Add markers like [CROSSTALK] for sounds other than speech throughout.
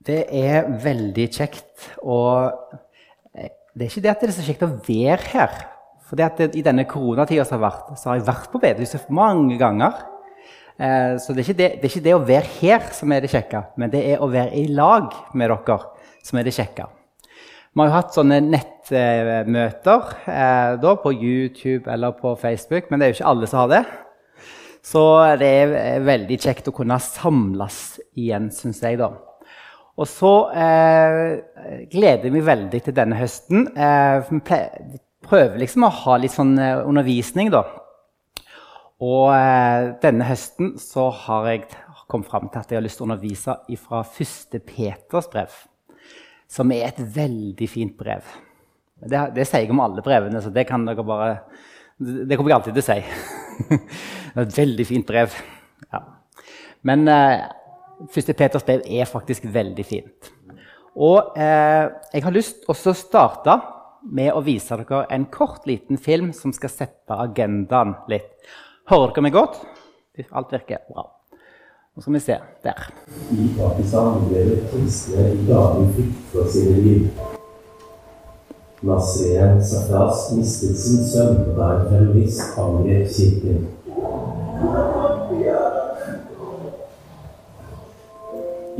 Det er veldig kjekt. Og eh, det er ikke det at det er så kjekt å være her. For det at det, i denne koronatida som har vært, så har jeg vært på bedehuset mange ganger. Eh, så det er, det, det er, ikke det, å være her som er det kjekke, men det er å være i lag med dere som er det kjekke. Vi har jo hatt sånne nettmøter eh, da, på YouTube eller på Facebook, men det er jo ikke alle som har det. Så det er veldig kjekt å kunne samles igjen, syns jeg. da. Og så eh, gleder jeg meg veldig til denne høsten. Eh, vi prøver liksom å ha litt sånn eh, undervisning, da. Og eh, denne høsten så har jeg kommet fram til at jeg har lyst til å undervise fra 1. Peters brev. Som er et veldig fint brev. Det, det sier jeg om alle brevene, så det kan dere bare Det kommer jeg alltid til å si. [LAUGHS] det er et veldig fint brev. Ja. Men eh, Første Peters brev er faktisk veldig fint. Og eh, jeg har lyst til å starte med å vise dere en kort, liten film som skal sette agendaen litt. Hører dere meg godt? Alt virker bra. Nå skal vi se. Der. I Pakistan lever kristne i daglig frykt for sine liv. Nasreen Safras mistet sin sønn da en terrorist angrep kirken.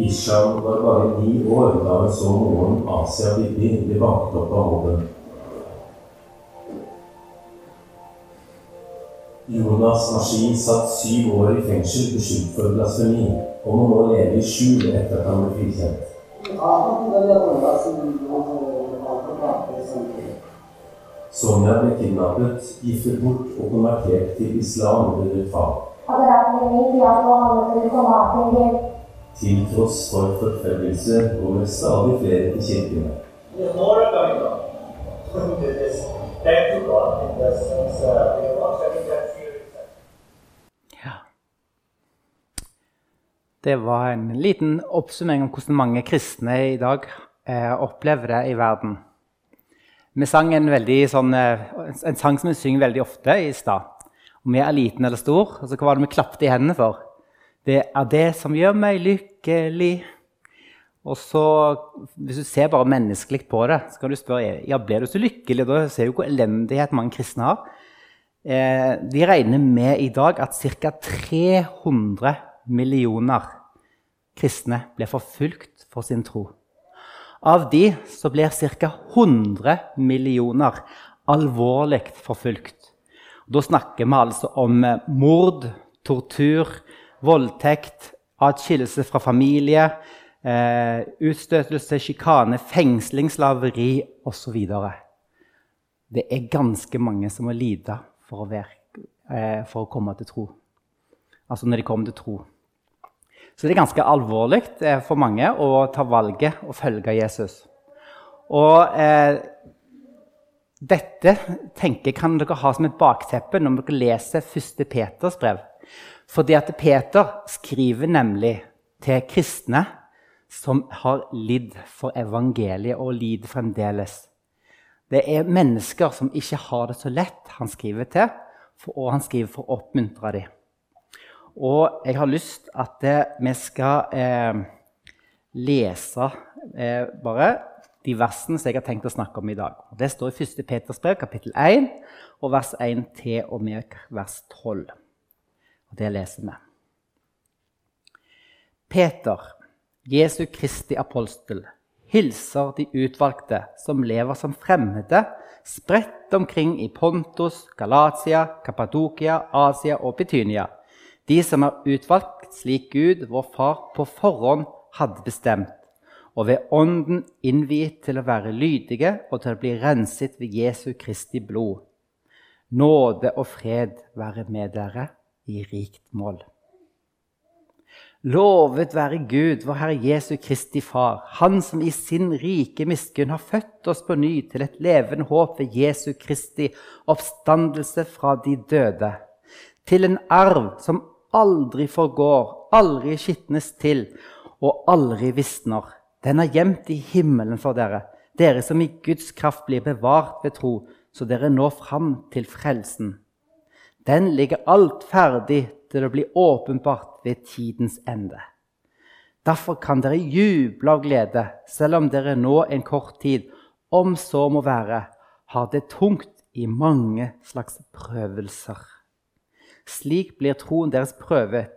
Isham var bare ni år da hun så moren Asia Bibi bli banket opp av mobben. Jonas Mashin satt syv år i fengsel beskyldt for blasfemi, og må nå leve i skjul etter at han ble frikjent. Sonja ble kidnappet, giftet bort og konvertert til islam under et fag. Til tross for forfølgelse kommer stadig flere til kirkene. Ja. Det var en liten oppsummering om hvordan mange kristne i dag eh, opplever det i verden. Vi sang en, sånn, eh, en sang som vi synger veldig ofte i stad. Om vi er liten eller stor. Altså, hva var det vi klapte i hendene for? Det er det som gjør meg lykkelig. Og så, Hvis du ser bare menneskelig på det, så kan du spørre ja, ble du så lykkelig. Da ser du hvor elendighet mange kristne har. Eh, de regner med i dag at ca. 300 millioner kristne ble forfulgt for sin tro. Av de så blir ca. 100 millioner alvorlig forfulgt. Da snakker vi altså om mord, tortur, voldtekt, atskillelse fra familie, eh, utstøtelse, sjikane, fengsling, slaveri osv. Det er ganske mange som må lide for å, være, eh, for å komme til tro. Altså når de kommer til tro. Så det er ganske alvorlig eh, for mange å ta valget og følge Jesus. Og eh, dette tenker kan dere ha som et bakteppe når dere leser 1. Peters brev. Fordi at Peter skriver nemlig til kristne som har lidd for evangeliet og lider fremdeles. Det er mennesker som ikke har det så lett, han skriver til, og han skriver for å oppmuntre dem. Og jeg har lyst at vi skal eh, lese eh, bare de versene som jeg har tenkt å snakke om i dag. Det står i 1. Peters brev, kapittel 1, og vers 1 til og med vers 12. Og det leser vi. Peter, Jesu Kristi apostel, hilser de utvalgte som lever som fremmede, spredt omkring i Pontus, Galatia, Kappadokia, Asia og Betynia. De som er utvalgt slik Gud, vår Far, på forhånd hadde bestemt, og ved Ånden innviet til å være lydige og til å bli renset ved Jesu Kristi blod. Nåde og fred være med dere i rikt mål. Lovet være Gud, vår Herre Jesu Kristi Far, Han som i sin rike miskunn har født oss på ny til et levende håp ved Jesu Kristi oppstandelse fra de døde, til en arv som aldri forgår, aldri skitnes til og aldri visner. Den er gjemt i himmelen for dere, dere som i Guds kraft blir bevart ved tro, så dere når fram til frelsen. Den ligger alt ferdig til å bli åpenbart ved tidens ende. Derfor kan dere juble av glede, selv om dere nå en kort tid, om så må være, har det tungt i mange slags prøvelser. Slik blir troen deres prøvet.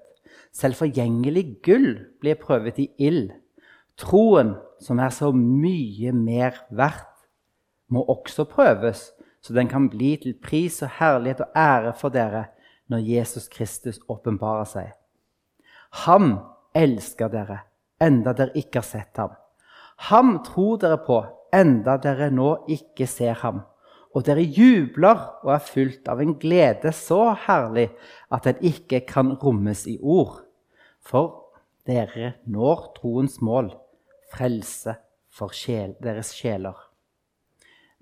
Selv forgjengelig gull blir prøvet i ild. Troen, som er så mye mer verdt, må også prøves, så den kan bli til pris og herlighet og ære for dere når Jesus Kristus åpenbarer seg. Han elsker dere, enda dere ikke har sett ham. Ham tror dere på, enda dere nå ikke ser ham. Og dere jubler og er fylt av en glede så herlig at den ikke kan rommes i ord. For dere når troens mål, frelse for sjel, deres sjeler.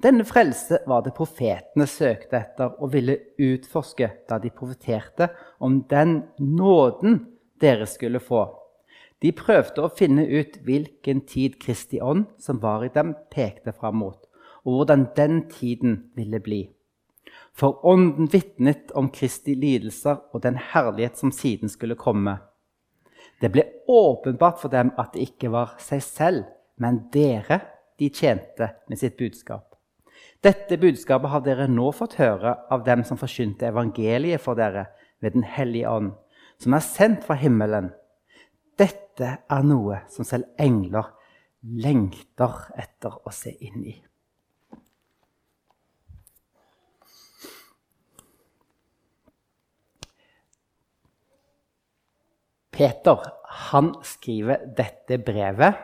Denne frelse var det profetene søkte etter og ville utforske da de profeterte om den nåden dere skulle få. De prøvde å finne ut hvilken tid Kristi ånd som var i dem, pekte fram mot, og hvordan den tiden ville bli. For ånden vitnet om Kristi lidelser og den herlighet som siden skulle komme. Det ble åpenbart for dem at det ikke var seg selv, men dere de tjente med sitt budskap. Dette budskapet har dere nå fått høre av dem som forkynte evangeliet for dere ved Den hellige ånd, som er sendt fra himmelen. Dette er noe som selv engler lengter etter å se inn i. Peter han skriver dette brevet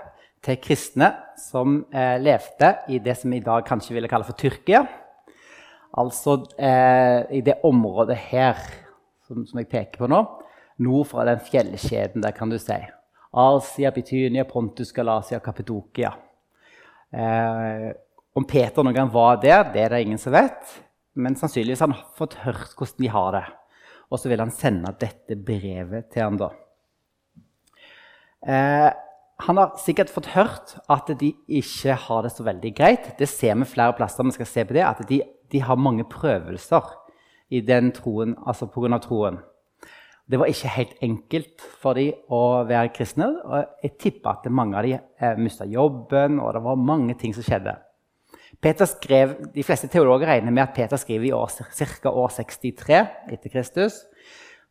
til kristne som eh, levde i det som i dag kanskje ville kalle for Tyrkia. Altså eh, i det området her som, som, jeg peker på nå, nord fra den fjellkjeden der, kan du si. Asia, Bitynia, Pontus, Galasia, Kappedokia. Eh, om Peter noen gang var der, det er det ingen som vet. Men sannsynligvis har han fått hørt hvordan de har det. Og så vil han sende dette brevet til ham da. Eh, han har sikkert fått hørt at de ikke har det så veldig greit. Det ser vi flere plasser. vi skal se på det, At de, de har mange prøvelser i den troen, altså pga. troen. Det var ikke helt enkelt for dem å være kristne. og Jeg tipper at mange av dem eh, mista jobben, og det var mange ting som skjedde. Skrev, De fleste teologer regner med at Peter skriver i ca. år 63 etter Kristus.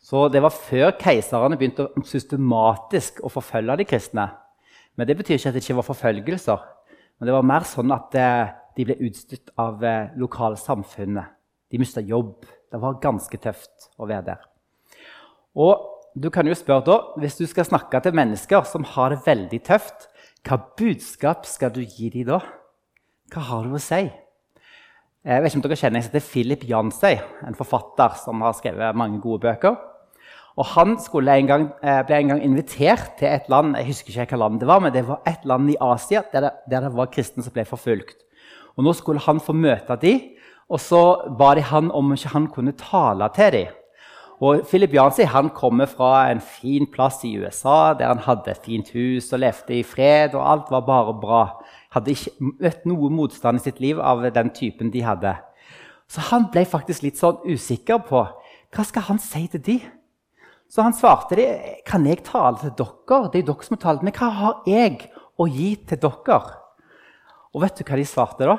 Så det var før keiserne begynte systematisk å forfølge de kristne. Men det betyr ikke at det ikke var forfølgelser. Men det var mer sånn at eh, de ble utstøtt av eh, lokalsamfunnet. De mista jobb. Det var ganske tøft å være der. Og du kan jo spørre da, Hvis du skal snakke til mennesker som har det veldig tøft, hva budskap skal du gi dem da? Hva har du å si? Jeg vet ikke om dere kjenner jeg heter Philip Jansøy, en forfatter som har skrevet mange gode bøker. Og Han en gang, eh, ble en gang invitert til et land jeg husker ikke hva land det var, men det var et land i Asia der det, der det var kristne som ble forfulgt. Og Nå skulle han få møte dem, og så ba de han om ikke han kunne tale til dem. Og Philip Jansi han kommer fra en fin plass i USA der han hadde et fint hus og levde i fred, og alt var bare bra. Hadde ikke møtt noe motstand i sitt liv av den typen de hadde. Så han ble faktisk litt sånn usikker på hva skal han si til dem. Så han svarte de, kan jeg tale til dere. Det er dere som har talt. Men hva har jeg å gi til dere? Og vet du hva de svarte da?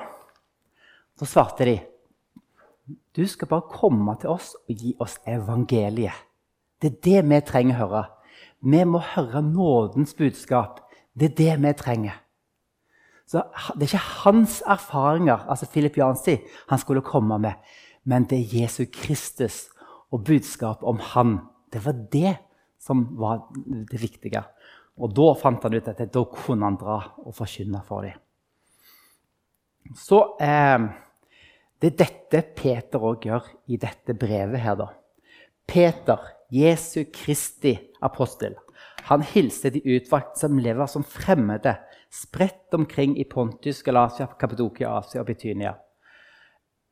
Så svarte de du skal bare komme til oss og gi oss evangeliet. Det er det vi trenger å høre. Vi må høre nådens budskap. Det er det vi trenger. Så Det er ikke hans erfaringer altså Philip Jansi, han skulle komme med, men det er Jesu Kristus og budskap om han det var det som var det viktige. Og da fant han ut at da kunne han dra og forkynne for dem. Så eh, det er dette Peter òg gjør i dette brevet her, da. Peter, Jesu Kristi apostel, han hilser de utvalgte som lever som fremmede, spredt omkring i Pontus, Galatia, Kappadokia, Asia og Betynia.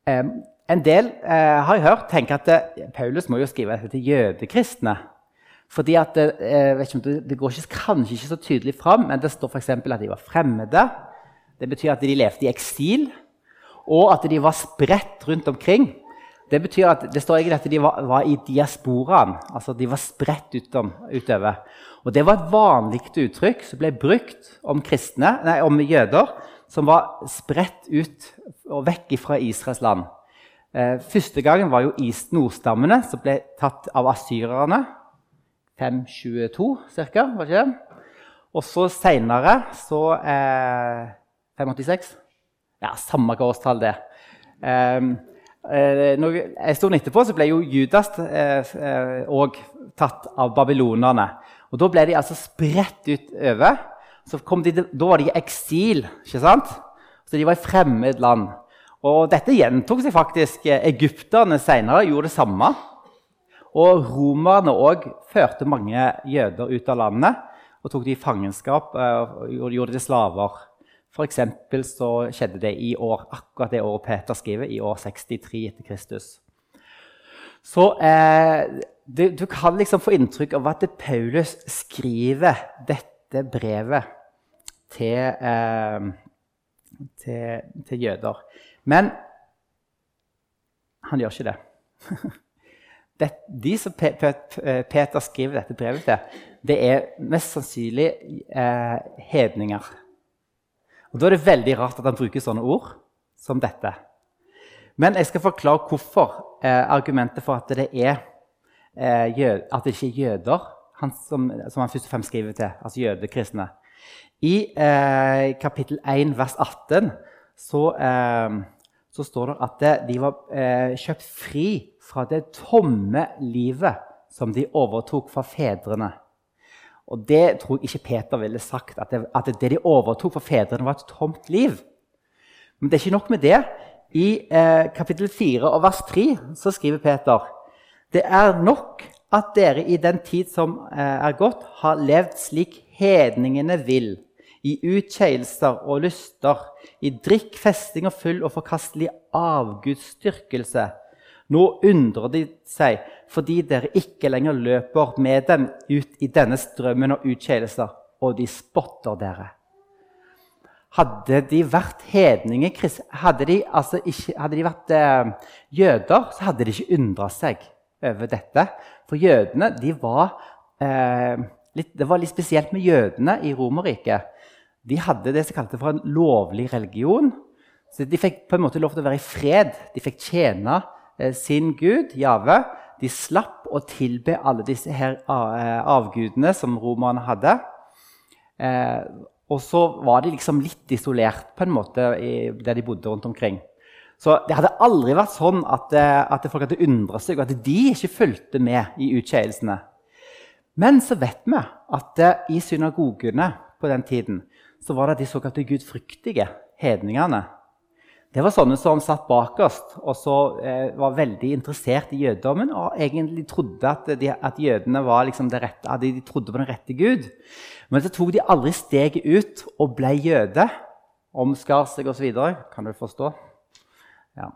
Eh, en del eh, har jeg hørt tenker at eh, Paulus må jo skrive dette til jødekristne. Fordi at, eh, Det går ikke, kanskje ikke så tydelig fram, men det står f.eks. at de var fremmede. Det betyr at de levde i eksil, og at de var spredt rundt omkring. Det betyr at det står egentlig at de var, var i diasporaen. altså De var spredt utom, utover. Og Det var et vanlig uttrykk som ble brukt om, kristne, nei, om jøder som var spredt ut og vekk fra Israels land. Eh, første gangen var jo is nordstammene som ble tatt av asyrerne. 522 ca. var ikke det? Og så seinere så eh, 586. Ja, samme hva årstall det er. Eh, en stund etterpå så ble jo Judas òg eh, eh, tatt av babylonerne. Og Da ble de altså spredt utover. De, da var de i eksil. ikke sant? Så de var i fremmed land. Og Dette gjentok seg faktisk. Egypterne senere gjorde det samme. Og romerne òg førte mange jøder ut av landet og tok de i fangenskap og gjorde de slaver. F.eks. så skjedde det i år, akkurat det året Peter skriver, i år 63 etter Kristus. Så eh, du, du, kan liksom få inntrykk av at Paulus skriver dette brevet til, eh, til, til jøder. Men han gjør ikke det. [LAUGHS] det de som Peter skriver dette brevet til, det er mest sannsynlig eh, hedninger. Og Da er det veldig rart at han bruker sånne ord som dette. Men jeg skal forklare hvorfor eh, argumentet for at det, er, eh, jød, at det ikke er jøder han som, som, han først og fremst skriver til, altså jødekristne. I eh, kapittel 1, vers 18 så, eh, så står det at de var eh, kjøpt fri fra det tomme livet som de overtok fra fedrene. Og det tror jeg ikke Peter ville sagt, at det, at det de overtok fra fedrene, var et tomt liv. Men det er ikke nok med det. I eh, kapittel 4 og vers 3 så skriver Peter det er nok at dere i den tid som eh, er gått, har levd slik hedningene vil, i utkjeielser og lyster, i drikk, festing og full og forkastelig avgudsdyrkelse. Nå undrer de seg fordi dere ikke lenger løper med dem ut i denne strømmen og utkjedelser, og de spotter dere. Hadde de vært hedninger, hadde de, altså ikke, hadde de vært eh, jøder, så hadde de ikke undra seg over dette. For jødene de var, eh, litt, Det var litt spesielt med jødene i Romerriket. De hadde det som kalte for en lovlig religion. Så De fikk på en måte lov til å være i fred. De fikk tjene eh, sin gud, Jave de slapp å tilbe alle disse her eh, avgudene som romerne hadde. Eh, og så var de liksom litt isolert på en måte der de bodde rundt omkring. Så det hadde aldri vært sånn at, at folk hadde undra seg, og at de ikke fulgte med i utskeielsene. Men så vet vi at i synagogene på den tiden så var det de såkalte gudfryktige hedningene det var sånne som satt bakerst og så eh, var veldig interessert i jødedommen og egentlig trodde at, de, at jødene liksom rette, de trodde på den rette Gud. Men så tok de aldri steget ut og ble jøde. Omskar seg osv. Kan du forstå? Ja.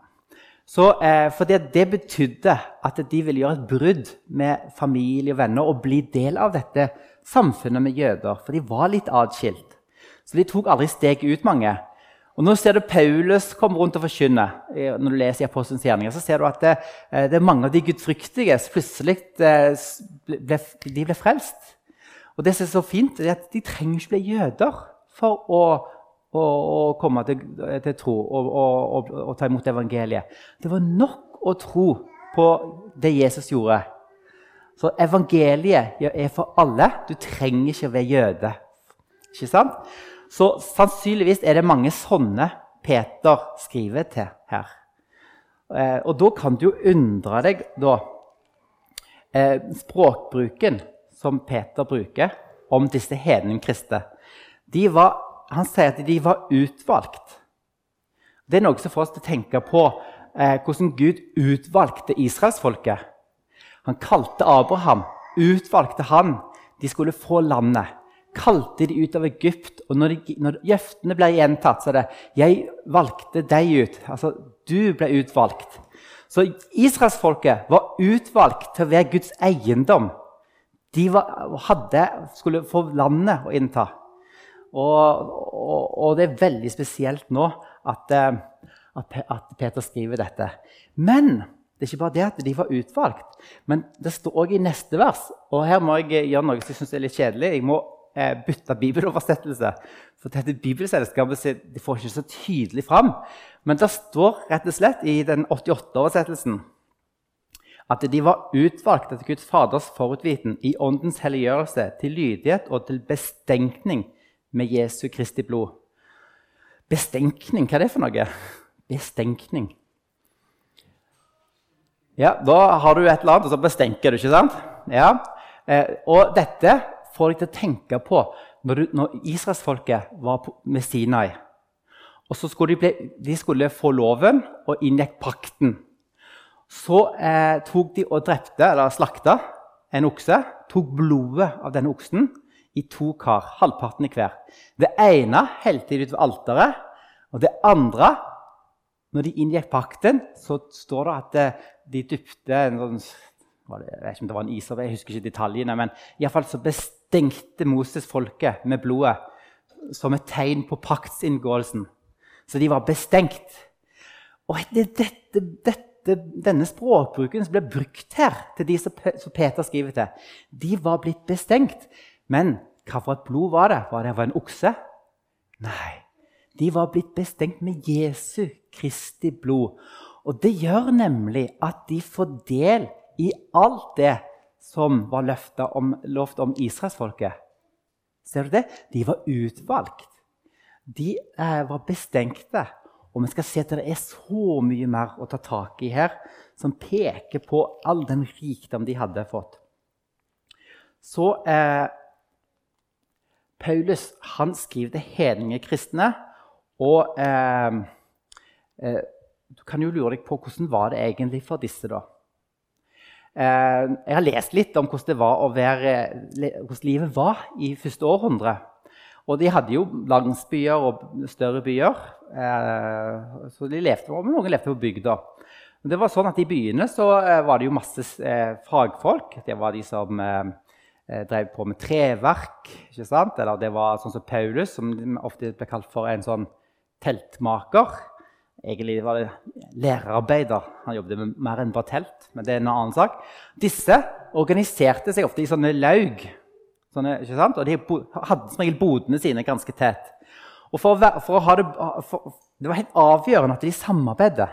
Så, eh, for det, det, betydde at de ville gjøre et brudd med familie og venner og bli del av dette samfunnet med jøder. For de var litt atskilt. Så de tok aldri steget ut, mange. Og Nå ser du Paulus komme rundt og forkynne. Når du leser i Apostelens gjerninger, så ser du at det, eh, det, er mange av de gudfryktige som plutselig eh, ble, de ble frelst. Og det som er så fint, er at de trenger ikke bli jøder for å, å, å komme til, til, tro og, og, og, ta imot evangeliet. Det var nok å tro på det Jesus gjorde. Så evangeliet er for alle. Du trenger ikke å være jøde. Ikke sant? Så sannsynligvis er det mange sånne Peter skriver til her. Eh, og da kan du jo undre deg da, eh, Språkbruken som Peter bruker om disse hedningkristne Han sier at de var utvalgt. Det er noe som får oss til å tenke på eh, hvordan Gud utvalgte israelsfolket. Han kalte Abraham, utvalgte han. De skulle få landet kalte de ut av Egypt. Og når, de, når løftene ble gjentatt, så det 'Jeg valgte deg ut'. Altså, du ble utvalgt. Så israelsfolket var utvalgt til å være Guds eiendom. De var, hadde, skulle få landet å innta. Og, og, og, det er veldig spesielt nå at, at, at, Peter skriver dette. Men Det er ikke bare det at de var utvalgt, men det står òg i neste vers. Og her må jeg gjøre noe som jeg syns er litt kjedelig. Jeg må eh, bytte bibeloversettelse. For dette bibelselskapet de får ikke så tydelig fram. Men det står rett og slett i den 88-oversettelsen at de var utvalgt etter Guds Faders forutviten i åndens helliggjørelse til lydighet og til bestenkning med Jesu Kristi blod. Bestenkning, hva er det for noe? Bestenkning. Ja, Da har du et eller annet, og så bestenker du, ikke sant? Ja, eh, Og dette får deg til å tenke på når, du, når israelsfolket var på, med Sinai. Og så skulle de, bli, de skulle få loven og inngikk pakten. Så eh, tok de og drepte, eller slakta, en okse. Tok blodet av denne oksen i to kar, halvparten i hver. Det ene helte de ut ved alteret, og det andre Når de inngikk pakten, så står det at eh, de dypte en sånn jeg vet ikke om det var en ishav, jeg husker ikke detaljene, men i fall så bestengte Moses folket med blodet som et tegn på paktsinngåelsen. Så de var bestengt. Og det dette, dette, denne språkbruken som ble brukt her, til de som, Peter skriver til, de var blitt bestengt. Men hva for et blod var det? Var det en okse? Nei. De var blitt bestengt med Jesu Kristi blod. Og det gjør nemlig at de får del i alt det som var om, lovt om israelsfolket. Ser du det? De var utvalgt. De eh, var bestengte. Og vi skal se at det er så mye mer å ta tak i her, som peker på all den rikdom de hadde fått. Så eh, Paulus han skriver til hedningekristne. Og eh, eh, du kan jo lure deg på hvordan var det egentlig for disse, da. Eh, jeg har lest litt om hvordan, være, hvordan, livet var i første århundre. Og de hadde jo landsbyer og større byer. Eh, så de levde, Noen levde på bygda. Men det var sånn at I byene så eh, var det jo masse fagfolk. Det var de som drev på med treverk. ikke sant? Eller det var sånn som Paulus, som ofte ble kalt for en sånn teltmaker. Egentlig var det lærerarbeider. Han jobbet mer enn bare telt. men det er en annen sak. Disse organiserte seg ofte i sånne laug. Sånne, og de hadde som regel bodene sine ganske tett. Og for å, for å ha det, for, det var helt avgjørende at de samarbeidet.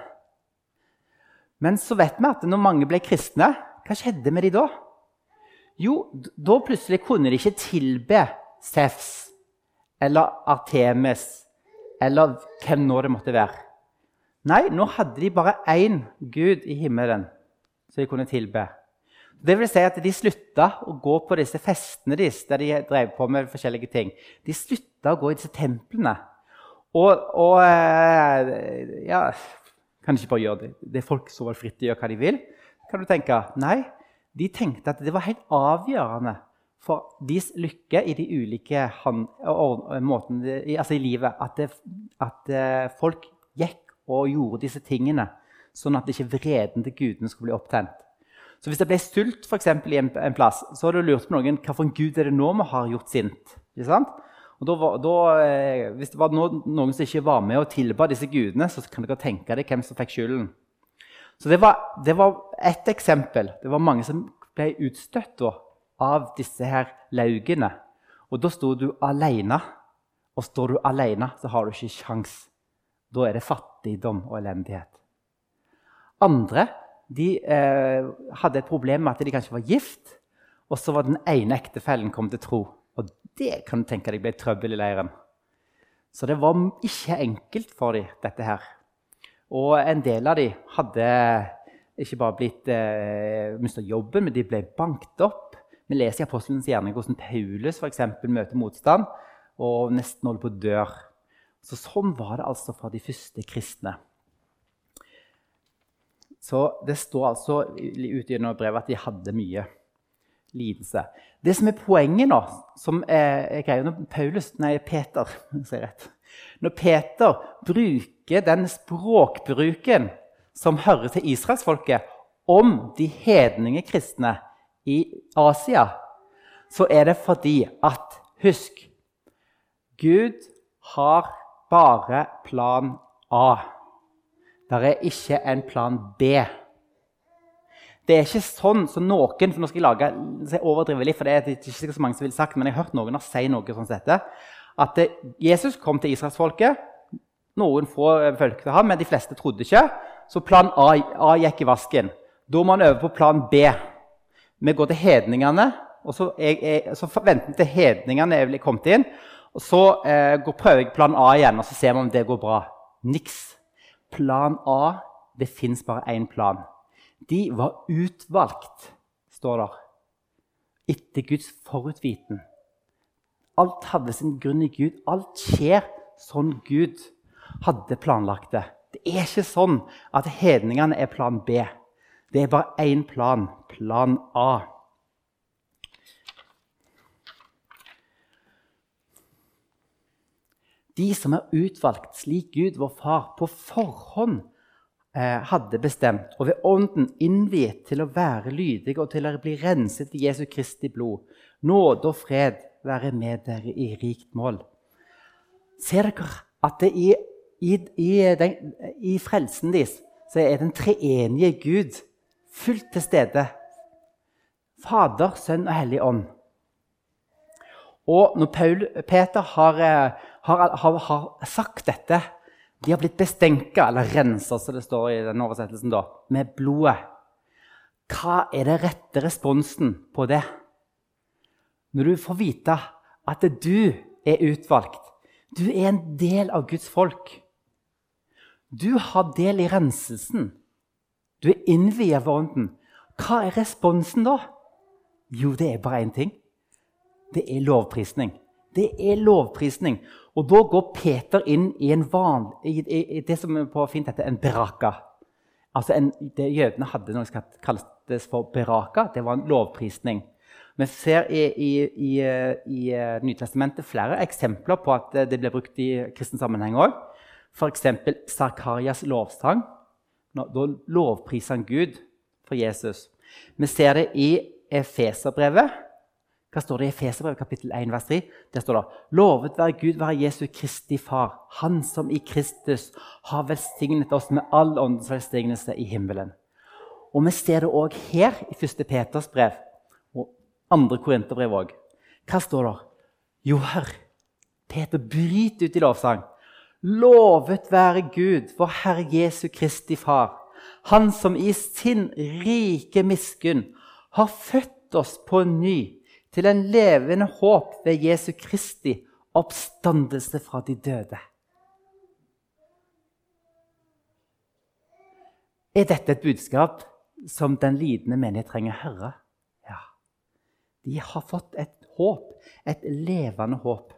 Men så vet vi at når mange ble kristne, hva skjedde med de da? Jo, da plutselig kunne de ikke tilbe Sefs eller Artemis eller hvem nå det måtte være. Nei, nå hadde de bare én gud i himmelen som de kunne tilbe. Det vil si at De slutta å gå på disse festene deres, der de drev på med forskjellige ting. De slutta å gå i disse templene. Og, og eh, ja, Kan ikke bare gjøre det? Det er folk som er fritt til å gjøre hva de vil. Kan du tenke? Nei, de tenkte at det var helt avgjørende for deres lykke i de ulike måtene altså i livet at, det, at eh, folk gikk og gjorde disse tingene, sånn at ikke vreden til gudene skulle bli opptent. Så Hvis det ble sult for eksempel, i en, en, plass, så har du lurt på noen hva for en gud er det nå vi har gjort sint. Ikke sant? Og da, da, eh, hvis det var noen, som ikke var med og tilba disse gudene, så kan dere tenke deg hvem som fikk skylden. Så det var, det var ett eksempel. Det var mange som ble utstøtt av disse her laugene. Og da sto du alene. Og står du alene, så har du ikke kjangs. Da er det fattigdom og elendighet. Andre de, eh, hadde et problem med at de kanskje var gift, og så var den ene ektefellen kommet til tro. Og det kan du tenke deg ble trøbbel i leiren. Så det var ikke enkelt for dem, dette her. Og en del av dem hadde ikke bare blitt eh, mista jobben, men de ble banket opp. Vi leser i Apostelens gjerning hvordan Paulus for eksempel, møter motstand og nesten holder på å dø. Så sånn var det altså for de første kristne. Så det står altså ut gjennom brevet at de hadde mye lidelse. Det som er poenget nå, som er, greia når Paulus, nei, Peter [LAUGHS] sier rett. Når Peter bruker den språkbruken som hører til israelsfolket, om de hedninge kristne i Asia, så er det fordi at Husk Gud har bare plan A. Det er ikke en plan B. Det er ikke sånn som noen for nå skal jeg lage, jeg overdriver litt, for det er ikke så mange som vil sagt, men jeg har hørt noen si noe sånn dette. At Jesus kom til israelsfolket. Noen få fulgte ham, men de fleste trodde ikke. Så plan A, A gikk i vasken. Da må han over på plan B. Vi går til hedningene, og så, jeg, jeg, så venter vi til hedningene er kommet inn. Og Så eh, går, prøver jeg plan A igjen, og så ser vi om det går bra. Niks. Plan A Det fins bare én plan. De var utvalgt, står der, etter Guds forutviten. Alt hadde sin grunn i Gud. Alt skjer sånn Gud hadde planlagt det. Det er ikke sånn at hedningene er plan B. Det er bare én plan. Plan A. De som er utvalgt slik Gud, vår far, på forhånd eh, hadde bestemt, og ved Ånden innviet til å være lydige og til å bli renset i Jesu Kristi blod. Nåde og fred være med dere i rikt mål. Ser dere at det i, i, i, den, i frelsen deres så er den treenige Gud fullt til stede? Fader, Sønn og Hellig Ånd. Og når Paul, Peter har, eh, har, har, har, sagt dette De har blitt bestenka, eller rensa, som det står i den oversettelsen, da, med blodet. Hva er den rette responsen på det? Når du får vite at du er utvalgt, du er en del av Guds folk. Du har del i renselsen. Du er innviet for Ånden. Hva er responsen da? Jo, det er bare én ting. Det er lovprisning. Det er lovprisning. Og da går Peter inn i, en van, i, i, i det som på fint heter en beraka. Altså en, det Jødene hadde noe som kaltes for beraka. Det var en lovprisning. Vi ser i, i Nytestamentet flere eksempler på at det ble brukt i kristen sammenheng òg. F.eks. Sarkarias lovsang. Da lovpriser han Gud for Jesus. Vi ser det i Efeserbrevet hva står det i Efeserbrevet kapittel 1, vers 3? Der står det Lovet være Gud, være Jesu Kristi Far, Han som i Kristus har velsignet oss med all åndens velsignelse i himmelen. Og Vi ser det òg her i 1. Peters brev og 2. Korinterbrev òg. Hva står det? Jo, hør! Peter bryter ut i lovsang. Lovet være Gud, vår Herre Jesu Kristi Far, Han som i sin rike miskunn har født oss på ny til en levende håp ved Jesu Kristi oppstandelse fra de døde. Er dette et budskap som den lidende menighet trenger å høre? Ja. De har fått et håp, et levende håp.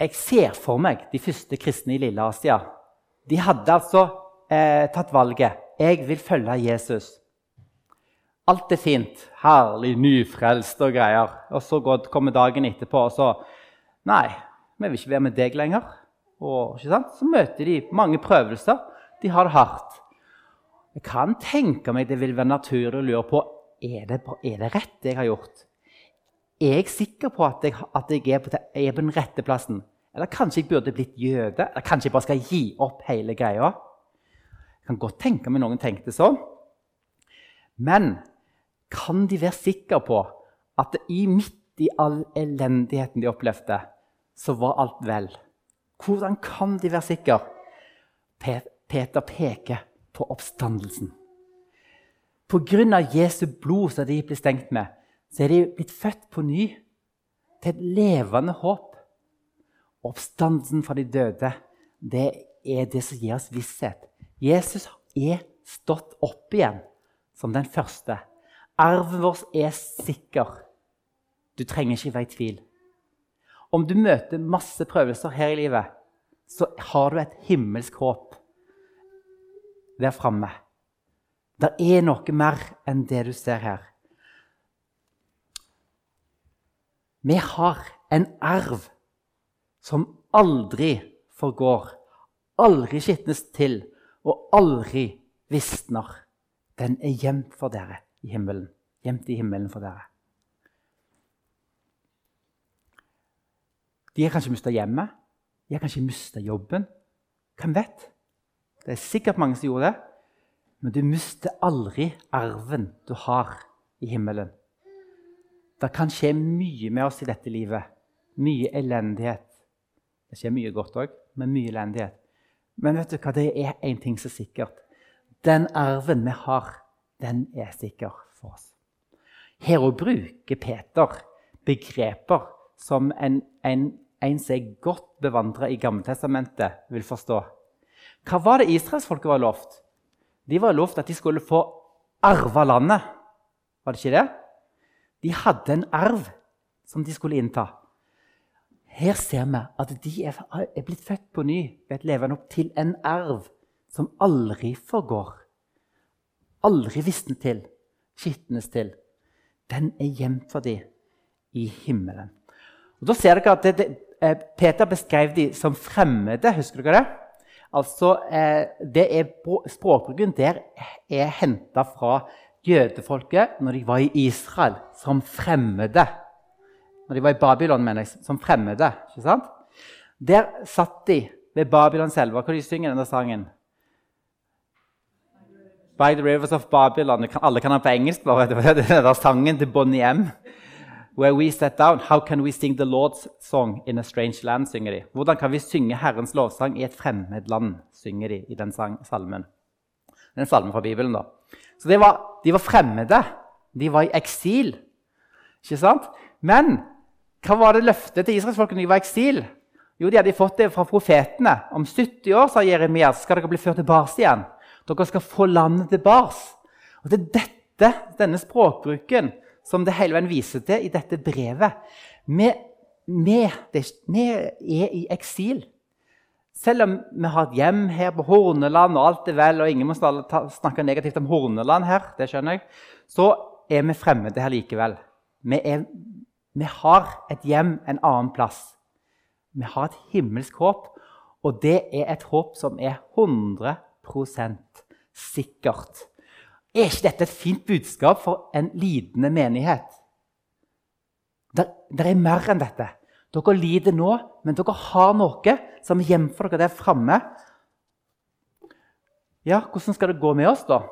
Jeg ser for meg de første kristne i Lille Asia. De hadde altså eh, tatt valget. Jeg vil følge Jesus. Alt er fint. Herlig, nyfrelst og greier. Og så kommer dagen etterpå, og så Nei, vi vil ikke være med deg lenger. Og, så møter de mange prøvelser. De har det hardt. Jeg kan tenke meg det vil være naturlig å lure på er det, er det rett, jeg har gjort. Er jeg sikker på at jeg, at jeg er, på, den rette plassen? Eller kanskje jeg burde blitt jøde? Eller kanskje jeg bare skal gi opp hele greia? Jeg kan godt tenke meg noen tenkte sånn. Men kan de være sikre på at i midt i all elendigheten de opplevde, så var alt vel? Hvordan kan de være sikre? Peter peker på oppstandelsen. Av Jesu blod som de blir stengt med, så er de blitt født på ny til et levende håp. Oppstandelsen fra de døde det er det som gir oss visshet. Jesus er stått opp igjen som den første. Arven vår er sikker. Du trenger ikke være i tvil. Om du møter masse prøvelser her i livet, så har du et himmelsk håp der framme. Det er noe mer enn det du ser her. Vi har en arv som aldri forgår, aldri skitnes til og aldri visner. Den er gjemt for dere i himmelen. Gjemt i himmelen for dere. De har kanskje mista hjemmet. De har kanskje mista jobben. Hvem vet? Det er sikkert mange som gjorde det. Men du mister aldri arven du har i himmelen. Det kan skje mye med oss i dette livet. Mye elendighet. Det skjer mye godt òg, men mye elendighet. Men vet du hva? det er én ting som er sikkert. Den arven vi har, den er sikker for oss. Her òg bruker Peter begreper som en, en, en som er godt bevandra i Gammeltestamentet, vil forstå. Hva var det israelsfolket var lovt? De var lovt at de skulle få arve landet. Var det ikke det? De hadde en arv som de skulle innta. Her ser vi at de er blitt født på ny ved et levende opp til en arv som aldri forgår. Aldri visner til, skitnes til. Den er gjemt for dem i himmelen. Og da ser dere at det, det, eh, Peter beskrev dem som fremmede. Husker dere det? Altså, eh, det er, Språkbruken der er henta fra jødefolket når de var i Israel, som fremmede. Når de var i Babylon, mener jeg, som fremmede. ikke sant? Der satt de ved Babylons elver. Hva de synger denne sangen? By the rivers of Babylon. Alle kan ha på engelsk. bare. [LAUGHS] Det er sangen til Bonnie M. Where we set down, How can we sing the Lord's song in a strange land? synger de. Hvordan kan vi synge Herrens lovsang i et fremmed land? synger de i den salmen. Den salmen fra Bibelen. da. Så de var, de var fremmede. De var i eksil. Ikke sant? Men hva var det løftet til israelsfolket når de var i eksil? Jo, De hadde fått det fra profetene. Om 70 år sa Jeremia, skal dere bli ført tilbake igjen. Dere skal få landet tilbake. Og Det er dette, denne språkbruken som det hele veien viser til i dette brevet. Vi, vi, vi er i eksil. Selv om vi har et hjem her på Horneland, og alt er vel, og ingen må snakke negativt om Horneland her, det skjønner jeg, så er vi fremmede her likevel. Vi, er, vi har et hjem en annen plass. Vi har et himmelsk håp, og det er et håp som er 100 sikkert. Er ikke dette et fint budskap for en lidende menighet? Det, er mer enn dette. Dere lider nå, men dere har noe som gjemmer dere der framme. Ja, hvordan skal det gå med oss, da?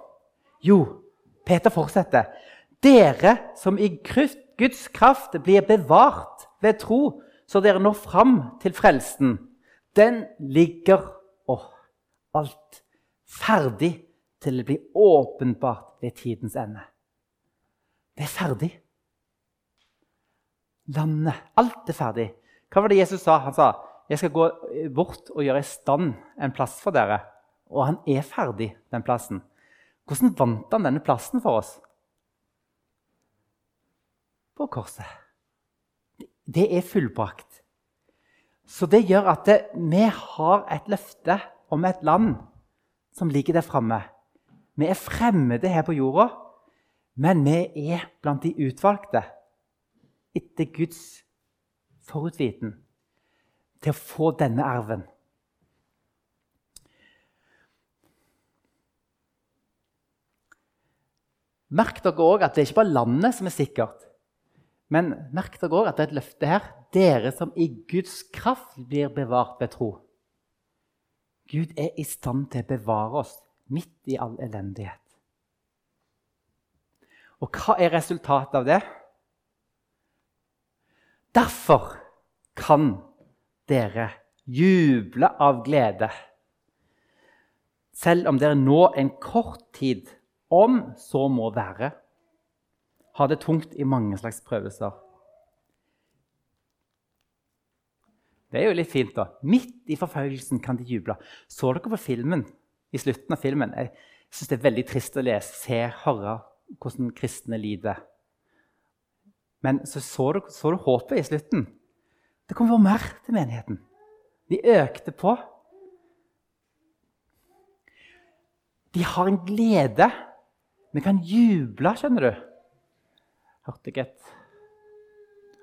Jo, Peter fortsetter. Dere som i Guds kraft blir bevart ved tro, så dere når fram til frelsen, den ligger Å, alt ferdig til det blir åpenbart ved tidens ende. Det er ferdig. Landet. Alt er ferdig. Hva var det Jesus sa? Han sa jeg skal gå bort og gjøre i stand en plass for dere. Og han er ferdig, den plassen. Hvordan vant han denne plassen for oss? På korset. Det er fullbrakt. Så det gjør at det, vi har et løfte om et land som ligger der framme. Vi er fremmede her på jorda, men vi er blant de utvalgte etter Guds forutviten til å få denne arven. Merk dere òg at det er ikke bare landet som er sikkert. Men merk dere òg at det er et løfte her. Dere som i Guds kraft blir bevart ved tro. Gud er i stand til å bevare oss midt i all elendighet. Og hva er resultatet av det? Derfor kan dere juble av glede, selv om dere nå en kort tid, om så må være, har det tungt i mange slags prøvelser. Det er jo litt fint, da. Midt i forfølgelsen kan de juble. Så dere på filmen i slutten av filmen. Jeg syns det er veldig trist å lese, se, høre hvordan kristne lider. Men så så du, så du håpet i slutten. Det kommer mer til menigheten. De økte på. De har en glede. Vi kan juble, skjønner du. Hørte jeg et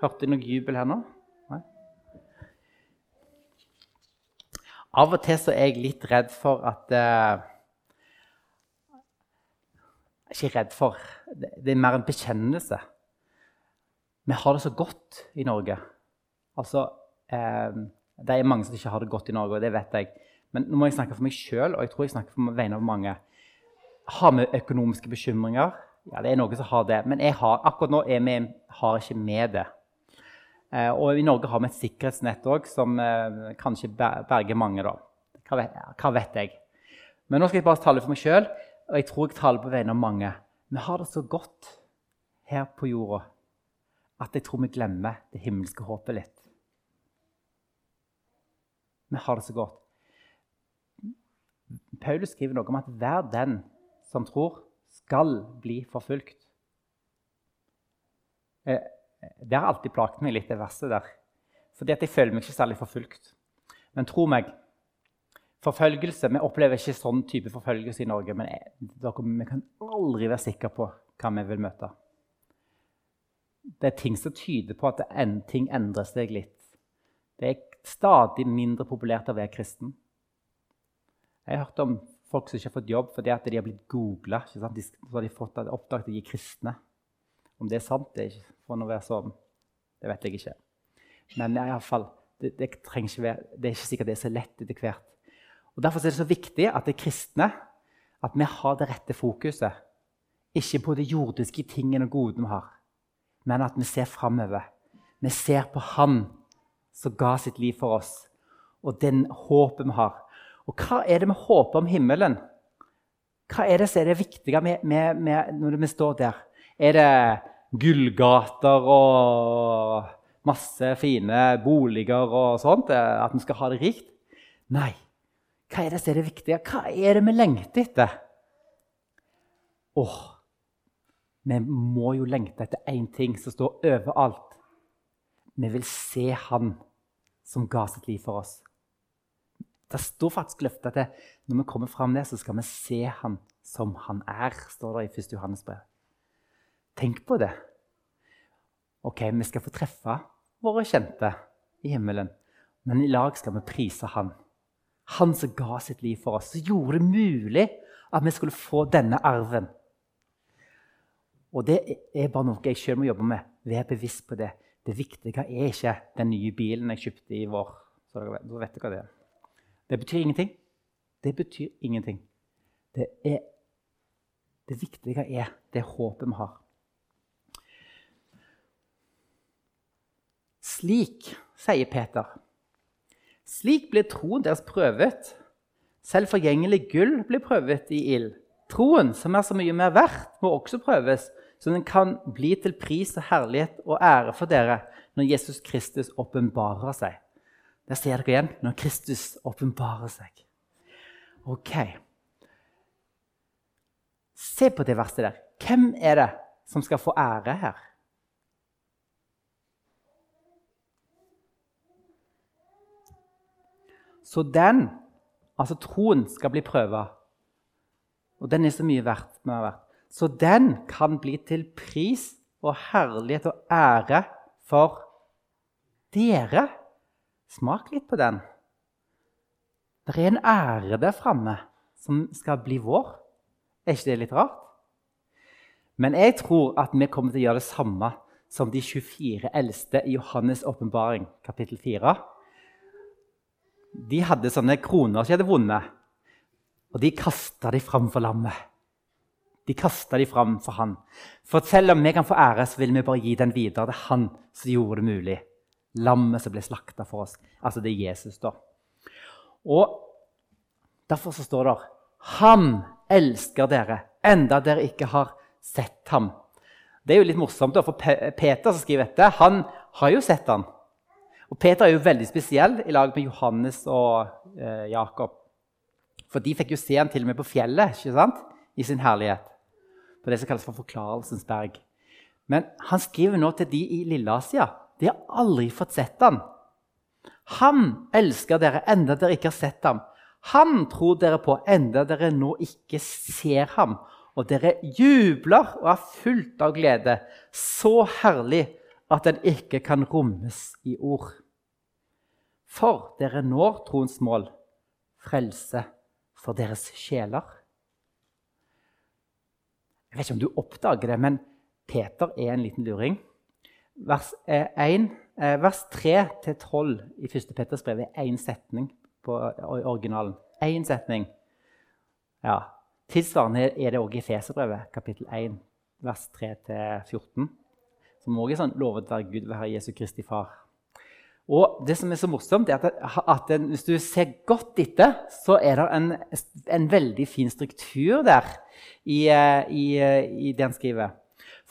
Hørte jeg noe jubel her nå? Nei? Av og til så er jeg litt redd for at uh, Ikke redd for. Det, er mer en bekjennelse. Vi har det så godt i Norge. Altså, uh, Det er mange som ikke har det godt i Norge, og det vet jeg. Men nå må jeg snakke for meg sjøl, og jeg tror jeg snakker på vegne av mange. Har vi økonomiske bekymringer? Ja, det er noen som har det. Men har, akkurat nå vi, har ikke med det. Eh, og i Norge har vi et sikkerhetsnett òg som eh, kanskje berger mange. da. Hva vet, jeg? Men nå skal jeg bare tale for meg sjøl, og jeg tror jeg taler på vegne av mange. Vi har det så godt her på jorda at jeg tror vi glemmer det himmelske håpet litt. Vi har det så godt. Paulus skriver noe om at hver den som tror, skal bli forfulgt. Eh, det har alltid plaget meg litt, det verste der. Fordi jeg føler meg ikke særlig forfulgt. Men tro meg, forfølgelse Vi opplever ikke sånn type forfølgelse i Norge, men jeg, dere, vi kan aldri være sikre på hva vi vil møte. Det er ting som tyder på at en, ting endrer seg litt. Det er stadig mindre populært å være kristen. Jeg har hørt om folk som ikke har fått jobb fordi de har blitt googla. Så har de fått oppdaget at de er kristne. Om det er sant, det er ikke, for å være sånn, det vet jeg ikke. Men i alle fall, det, det, være, det, er ikke sikkert det er så lett etter hvert. Og Derfor er det så viktig at det er kristne at vi har det rette fokuset. Ikke på de jordiske tingene og godene vi har, men at vi ser framover. Vi ser på Han som ga sitt liv for oss, og den håpet vi har. Og hva er det vi håper om himmelen? Hva er det som er det viktige med, med, med når vi står der? Er det gullgater og masse fine boliger og sånt? At vi skal ha det rikt? Nei. Hva er det som er det viktige? Hva er det vi lengter etter? Åh, vi må jo lengte etter én ting som står overalt. Vi vil se Han som ga sitt liv for oss. Det står faktisk løftet at når vi kommer fram der, så skal vi se han som han er, står det i 1. Johannes brev. Tenk på det. Ok, vi skal få treffe våre kjente i himmelen, men i lag skal vi prise han. Han som ga sitt liv for oss, som gjorde det mulig at vi skulle få denne arven. Og det er bare noe jeg sjøl må jobbe med. Vær bevisst på det. Det viktige er ikke den nye bilen jeg kjøpte i vår. Så dere vet hva det er. Det betyr ingenting. Det betyr ingenting. Det, er, det viktige er det håpet vi har. Slik, sier Peter, slik blir troen deres prøvet. Selv forgjengelig gull blir prøvet i ild. Troen, som er så mye mer verdt, må også prøves, så den kan bli til pris og herlighet og ære for dere når Jesus Kristus åpenbarer seg. Der ser dere igjen når Kristus åpenbarer seg. Ok. Se på det verste der. Hvem er det som skal få ære her? Så den, altså troen, skal bli prøva. Og den er så mye verdt. Så den kan bli til pris og herlighet og ære for dere. Smak litt på den. Det er en ære der framme som skal bli vår. Er ikke det litt rart? Men jeg tror at vi kommer til å gjøre det samme som de 24 eldste i Johannes' åpenbaring, kapittel 4. De hadde sånne kroner som de hadde vunnet, og de kasta de fram for lammet. De kasta de fram for han. For selv om vi kan få ære, så vil vi bare gi den videre. Det er han som gjorde det mulig. Lammet som ble slakta for oss. Altså det er Jesus, da. Og Derfor så står det Han elsker dere, enda dere ikke har sett ham. Det er jo litt morsomt, da, for Peter som skriver dette, han har jo sett ham. Og Peter er jo veldig spesiell i lag med Johannes og eh, Jakob. For de fikk jo se ham til og med på fjellet ikke sant? i sin herlighet. På det som kalles for Forklarelsens berg. Men han skriver nå til de i Lilleasia de har aldri fått sett ham. Han elsker dere enda dere ikke har sett ham. Han tror dere på enda dere nå ikke ser ham. Og dere jubler og er fullt av glede, så herlig at den ikke kan rommes i ord. For dere når troens mål, frelse for deres sjeler. Jeg vet ikke om du oppdager det, men Peter er en liten luring vers, 1, eh, eh, vers 3-12 i 1. Petters brev er én setning på originalen. Én setning. Ja. Tilsvarende er det òg i Feserbrevet, kapittel 1, vers 3-14. Som òg er sånn 'Lovet være Gud, være Jesu Kristi Far'. Og det som er så morsomt, er at, at hvis du ser godt etter, så er det en, en veldig fin struktur der i, eh, i, eh, i det han skriver.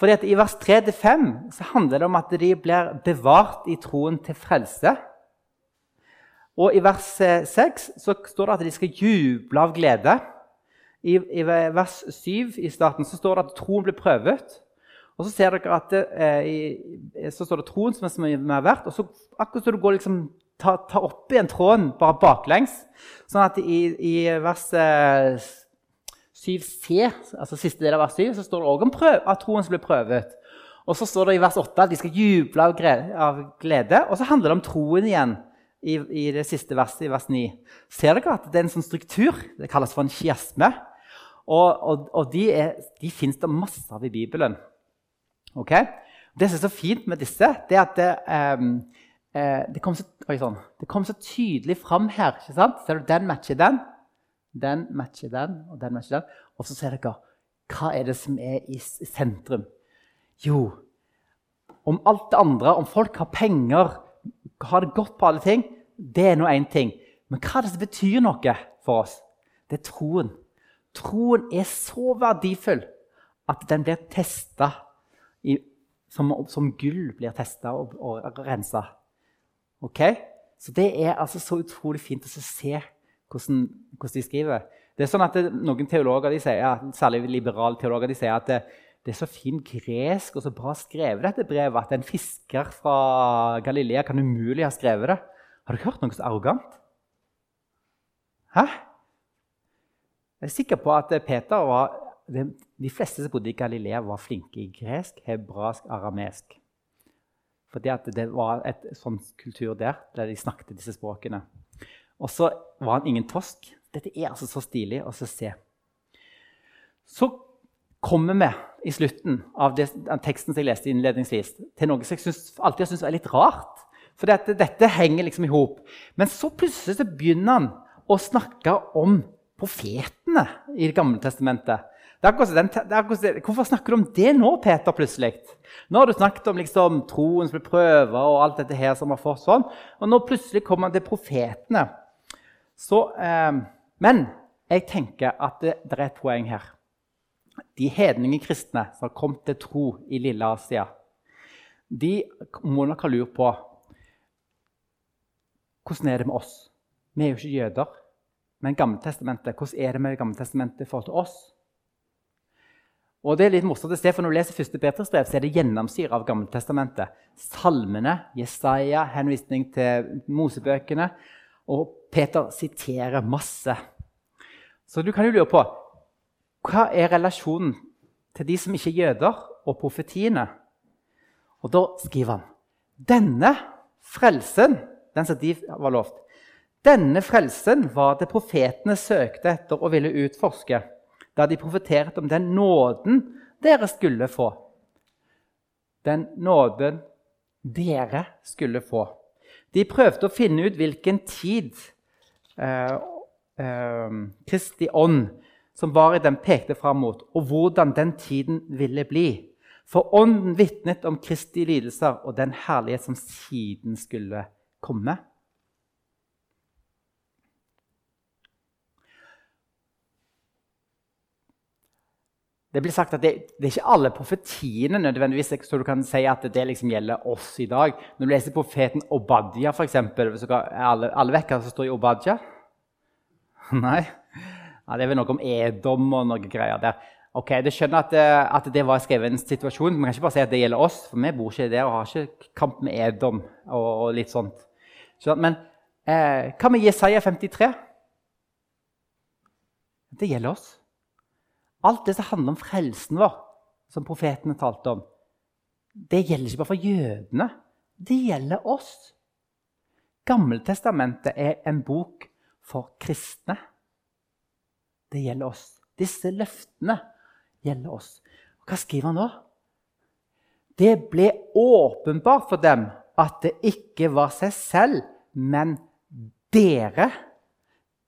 Fordi at I vers 3-5 så handler det om at de blir bevart i troen til frelse. Og i vers 6 eh, så står det at de skal juble av glede. I, i vers 7 i starten så står det at troen blir prøvet. Og så ser dere at det, eh, så står det troen som er så mye mer verdt. Og så akkurat så du går liksom, ta, ta opp igjen tråden bare baklengs. Sånn at i, i vers eh, 7c, altså siste del av vers 7, så står det òg om prøv, at troen som blir prøvet. Og så står det i vers 8 at de skal juble av, av glede. Og så handler det om troen igjen i, i, det siste verset, i vers 9. Ser dere at det er en sånn struktur? Det kalles for en kiasme. Og, og, og de, er, de fins det masse av i Bibelen. Okay? Det som er så fint med disse, det er at det, um, det, kom, så, oi, sånn, det kom så, tydelig fram her. Ser du, Den matcher den, den matcher den, og den matcher den. Og så ser dere hva er det som er i sentrum. Jo, om alt det andre, om folk har penger, har det godt på alle ting, det er nå én ting. Men hva er det som betyr noe for oss? Det er troen. Troen er så verdifull at den blir testa som, som, gull blir testa og, og rensa. Okay? Så det er altså så utrolig fint å se hvordan, hvordan, de skriver. Det er sånn at det, Noen teologer, de sier, særlig liberale teologer de sier at det, det, er så fint gresk og så bra skrevet, dette brevet, at en fisker fra Galilea kan umulig ha skrevet det. Har du hørt noe så arrogant? Hæ? Jeg er sikker på at Peter var de, fleste som bodde i Galilea, var flinke i gresk, hebraisk, aramesk. Fordi det var et sånn kultur der, der de snakket disse språkene. Og så var han ingen tosk. Dette er altså så stilig å se. Så kommer vi i slutten av, det, av teksten som jeg leste innledningsvis, til noe som jeg synes, alltid har syntes var litt rart. For dette, dette henger liksom i hop. Men så plutselig så begynner han å snakke om profetene i Det gamle testamentet. Den, hvorfor snakker du om det nå, Peter, plutselig? Nå har du snakket om liksom, troen som blir prøva, og alt dette her som har fått sånn. Og nå plutselig kommer han til profetene. Så, eh, men jeg tenker at det, det, er et poeng her. De hedninge kristne som har kommet til tro i Lille Asia, de må nok ha lurt på hvordan er det med oss. Vi er jo ikke jøder. Men Gammeltestamentet, hvordan er det med det gamle testamentet i forhold til oss? Og det er litt morsomt å se, for Når du leser første Petrus brev, så er det gjennomsyra av Gammeltestamentet. Salmene, Jesaja, henvisning til Mosebøkene. Og Peter siterer masse. Så du kan jo lure på hva er relasjonen til de som ikke er jøder, og profetiene? Og da skriver han denne frelsen, den som de var lovt, denne frelsen var det profetene søkte etter og ville utforske da de profeterte om den nåden dere skulle få. Den nåden dere skulle få. De prøvde å finne ut hvilken tid eh, eh, Kristi ånd som var i den, pekte fram mot, og hvordan den tiden ville bli. For ånden vitnet om Kristi lidelser og den herlighet som siden skulle komme. Det blir sagt at det, det, er ikke alle profetiene nødvendigvis, så du kan si at det liksom gjelder oss i dag. Når du leser profeten Obadja, f.eks. Alle, alle vet hva som står i Obadja? [LAUGHS] Nei? Ja, det er vel noe om Edom og noe greier der. Ok, Du skjønner at, at, det var skrevet en situasjon. Vi kan ikke bare si at det gjelder oss, for vi bor ikke der og har ikke kamp med Edom. og, og litt sånt. Men eh, hva med Jesaja 53? Det gjelder oss. Alt det som handler om frelsen vår, som profetene talte om, det gjelder ikke bare for jødene. Det gjelder oss. Gammeltestamentet er en bok for kristne. Det gjelder oss. Disse løftene gjelder oss. hva skriver han nå? Det ble åpenbart for dem at det ikke var seg selv, men dere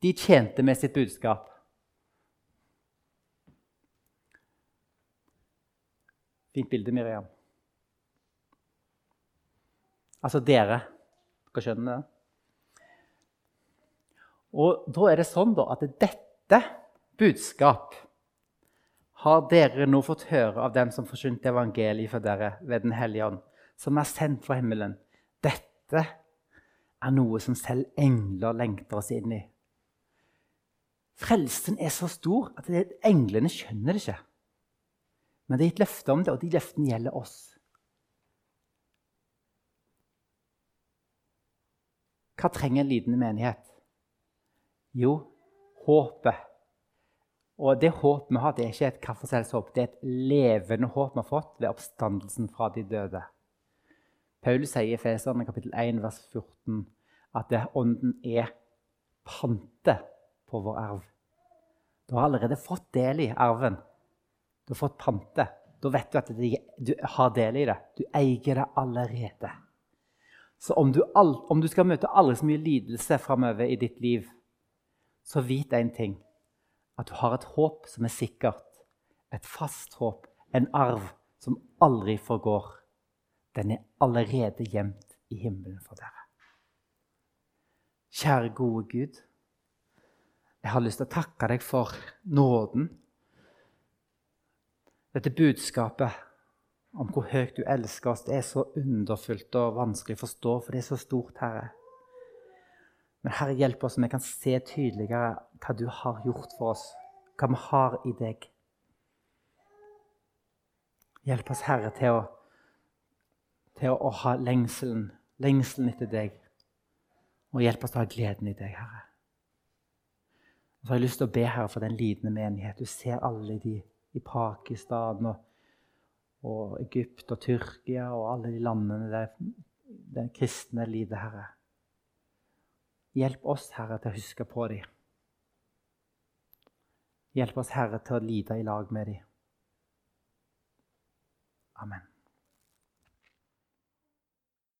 de tjente med sitt budskap. Fint bilde, Miriam. Altså dere. Dere skjønner det? Og da er det sånn da, at dette budskap har dere nå fått høre av den som forsynte evangeliet for dere ved Den hellige ånd, som er sendt fra himmelen. Dette er noe som selv engler lengter oss inn i. Frelsen er så stor at englene skjønner det ikke. Men det er gitt løfte om det, og de løftene gjelder oss. Hva trenger en liten menighet? Jo, håpet. Og det håpet vi har, det er ikke et kaffeselshåp, det er et levende håp vi har fått ved oppstandelsen fra de døde. Paulus sier i Feserne kapittel 1, vers 14 at ånden er pante på vår arv. Du har allerede fått del i arven. Du har fått pante. Da vet du at du har del i det. Du eier det allerede. Så om du, om du skal møte aldri så mye lidelse framover i ditt liv, så vit én ting. At du har et håp som er sikkert. Et fast håp. En arv som aldri forgår. Den er allerede gjemt i himmelen for dere. Kjære, gode Gud. Jeg har lyst til å takke deg for nåden. Dette budskapet om hvor høyt du elsker oss, det er så underfullt og vanskelig å forstå, for det er så stort, Herre. Men Herre, hjelp oss så vi kan se tydeligere hva du har gjort for oss, hva vi har i deg. Hjelp oss, Herre, til å, til å ha lengselen, lengselen etter deg. Og hjelp oss til å ha gleden i deg, Herre. Og så har jeg lyst til å be Herre for den lidende menighet. Du ser alle de i Pakistan og, og Egypt og Tyrkia og alle de landene der den kristne lider, Herre. Hjelp oss, Herre, til å huske på dem. Hjelp oss, Herre, til å lide i lag med dem. Amen.